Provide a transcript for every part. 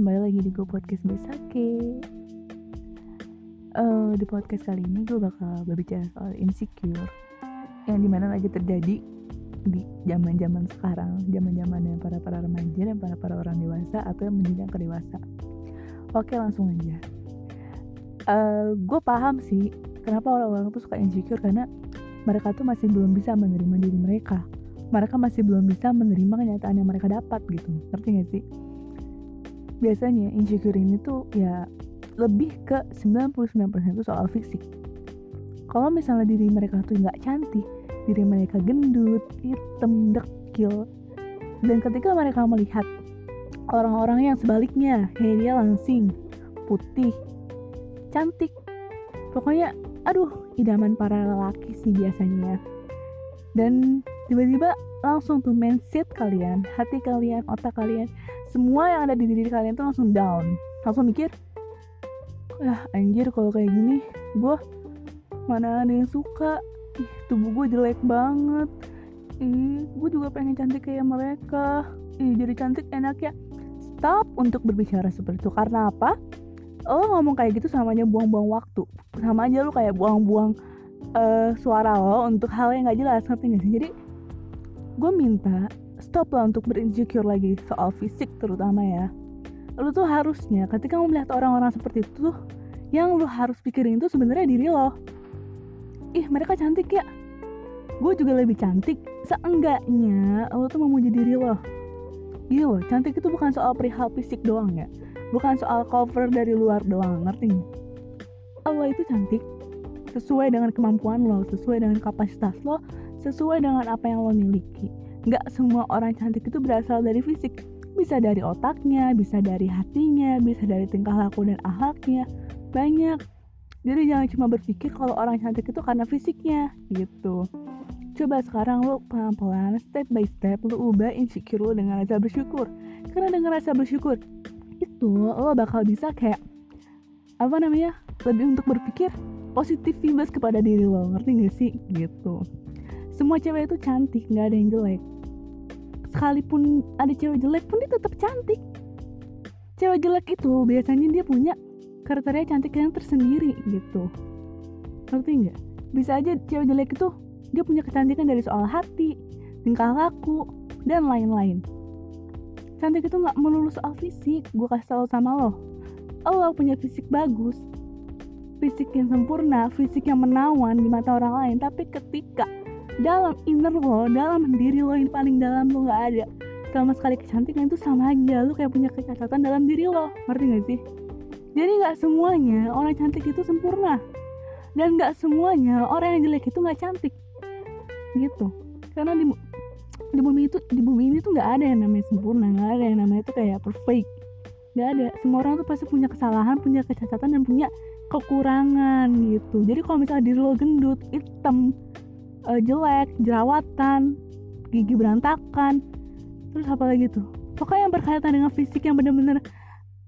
kembali lagi di Go Podcast Besake uh, Di podcast kali ini gue bakal berbicara soal insecure Yang di mana lagi terjadi di zaman zaman sekarang zaman zaman para para remaja dan para para orang dewasa atau yang menjenjang ke dewasa. Oke langsung aja. Uh, Gue paham sih kenapa orang-orang tuh suka insecure karena mereka tuh masih belum bisa menerima diri mereka. Mereka masih belum bisa menerima kenyataan yang mereka dapat gitu. Ngerti gak sih biasanya insecure ini tuh ya lebih ke 99% itu soal fisik. Kalau misalnya diri mereka tuh nggak cantik diri mereka gendut hitam dekil dan ketika mereka melihat orang-orang yang sebaliknya kayak dia langsing putih cantik pokoknya aduh idaman para lelaki sih biasanya. Dan tiba-tiba langsung tuh mindset kalian hati kalian otak kalian semua yang ada di diri kalian tuh langsung down. Langsung mikir ah anjir kalau kayak gini gue mana ada yang suka. Ih tubuh gue jelek banget. Ih gue juga pengen cantik kayak mereka. Ih jadi cantik enak ya stop untuk berbicara seperti itu. Karena apa? Lo ngomong kayak gitu samanya buang-buang waktu. Sama aja lo kayak buang-buang uh, suara lo untuk hal yang gak jelas ngerti gak sih? Jadi gue minta stop lah untuk berinsecure lagi soal fisik terutama ya. Lu tuh harusnya ketika melihat orang-orang seperti itu tuh yang lu harus pikirin itu sebenarnya diri lo. Ih mereka cantik ya? Gue juga lebih cantik. Seenggaknya lo tuh memuji diri lo. Iya loh cantik itu bukan soal perihal fisik doang ya. Bukan soal cover dari luar doang ngerti? Allah itu cantik sesuai dengan kemampuan lo sesuai dengan kapasitas lo sesuai dengan apa yang lo miliki. Nggak semua orang cantik itu berasal dari fisik. Bisa dari otaknya bisa dari hatinya bisa dari tingkah laku dan akhlaknya banyak. Jadi jangan cuma berpikir kalau orang cantik itu karena fisiknya gitu. Coba sekarang lo pelan-pelan step by step lo ubah insecure lo dengan rasa bersyukur. Karena dengan rasa bersyukur itu lo bakal bisa kayak apa namanya lebih untuk berpikir positif vibes kepada diri lo ngerti gak sih? Gitu. Semua cewek itu cantik nggak ada yang jelek. Sekalipun ada cewek jelek pun dia tetap cantik. Cewek jelek itu biasanya dia punya kriteria cantik yang tersendiri gitu. Ngerti nggak? Bisa aja cewek jelek itu dia punya kecantikan dari soal hati tingkah laku dan lain-lain. Cantik itu nggak melulu soal fisik gue kasih tau sama lo. Lo punya fisik bagus fisik yang sempurna fisik yang menawan di mata orang lain. Tapi ketika dalam inner lo dalam diri lo yang paling dalam lo nggak ada sama sekali kecantikan itu sama aja. Lo kayak punya kecacatan dalam diri lo. Ngerti gak sih? Jadi nggak semuanya orang cantik itu sempurna. Dan nggak semuanya orang yang jelek itu nggak cantik. Gitu. Karena di di bumi itu di bumi ini tuh nggak ada yang namanya sempurna nggak ada yang namanya itu kayak perfect nggak ada semua orang tuh pasti punya kesalahan punya kecacatan dan punya kekurangan gitu jadi kalau misalnya diri lo gendut hitam uh, jelek, jerawatan, gigi berantakan, terus apa lagi tuh? Pokoknya yang berkaitan dengan fisik yang bener-bener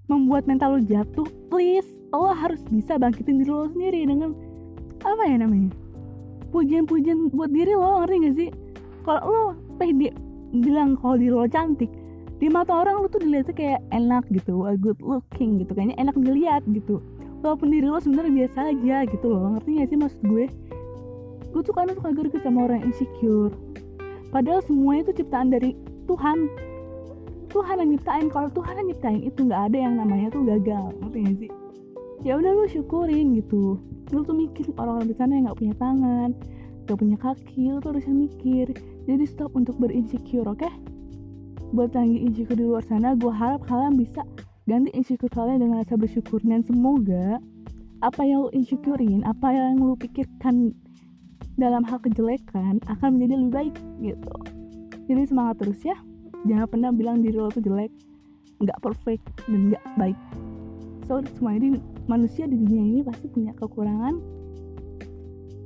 membuat mental lo jatuh, please, lo harus bisa bangkitin diri lo sendiri dengan apa ya namanya? Pujian-pujian buat diri lo, ngerti gak sih? Kalau lo pede bilang kalau diri lo cantik, di mata orang lo tuh dilihatnya kayak enak gitu, good looking gitu, kayaknya enak dilihat gitu. Walaupun diri lo sebenarnya biasa aja gitu loh, ngerti gak sih maksud gue? gue tuh kadang suka gerget sama orang insecure padahal semuanya itu ciptaan dari Tuhan Tuhan yang nyiptain kalau Tuhan yang nyiptain itu nggak ada yang namanya tuh gagal ngerti gak sih ya udah lu syukurin gitu lu tuh mikir orang-orang di sana yang nggak punya tangan nggak punya kaki lu tuh harusnya mikir jadi stop untuk berinsecure oke okay? Buat lagi insecure di luar sana gue harap kalian bisa ganti insecure kalian dengan rasa bersyukur. Dan semoga apa yang lu insecurein apa yang lu pikirkan dalam hal kejelekan akan menjadi lebih baik gitu. Jadi semangat terus ya. Jangan pernah bilang diri lo tuh jelek nggak perfect dan nggak baik. So semua ini manusia di dunia ini pasti punya kekurangan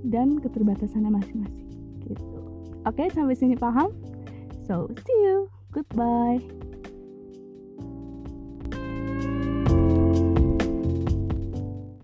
dan keterbatasannya masing-masing gitu. Oke sampai sini paham? So see you goodbye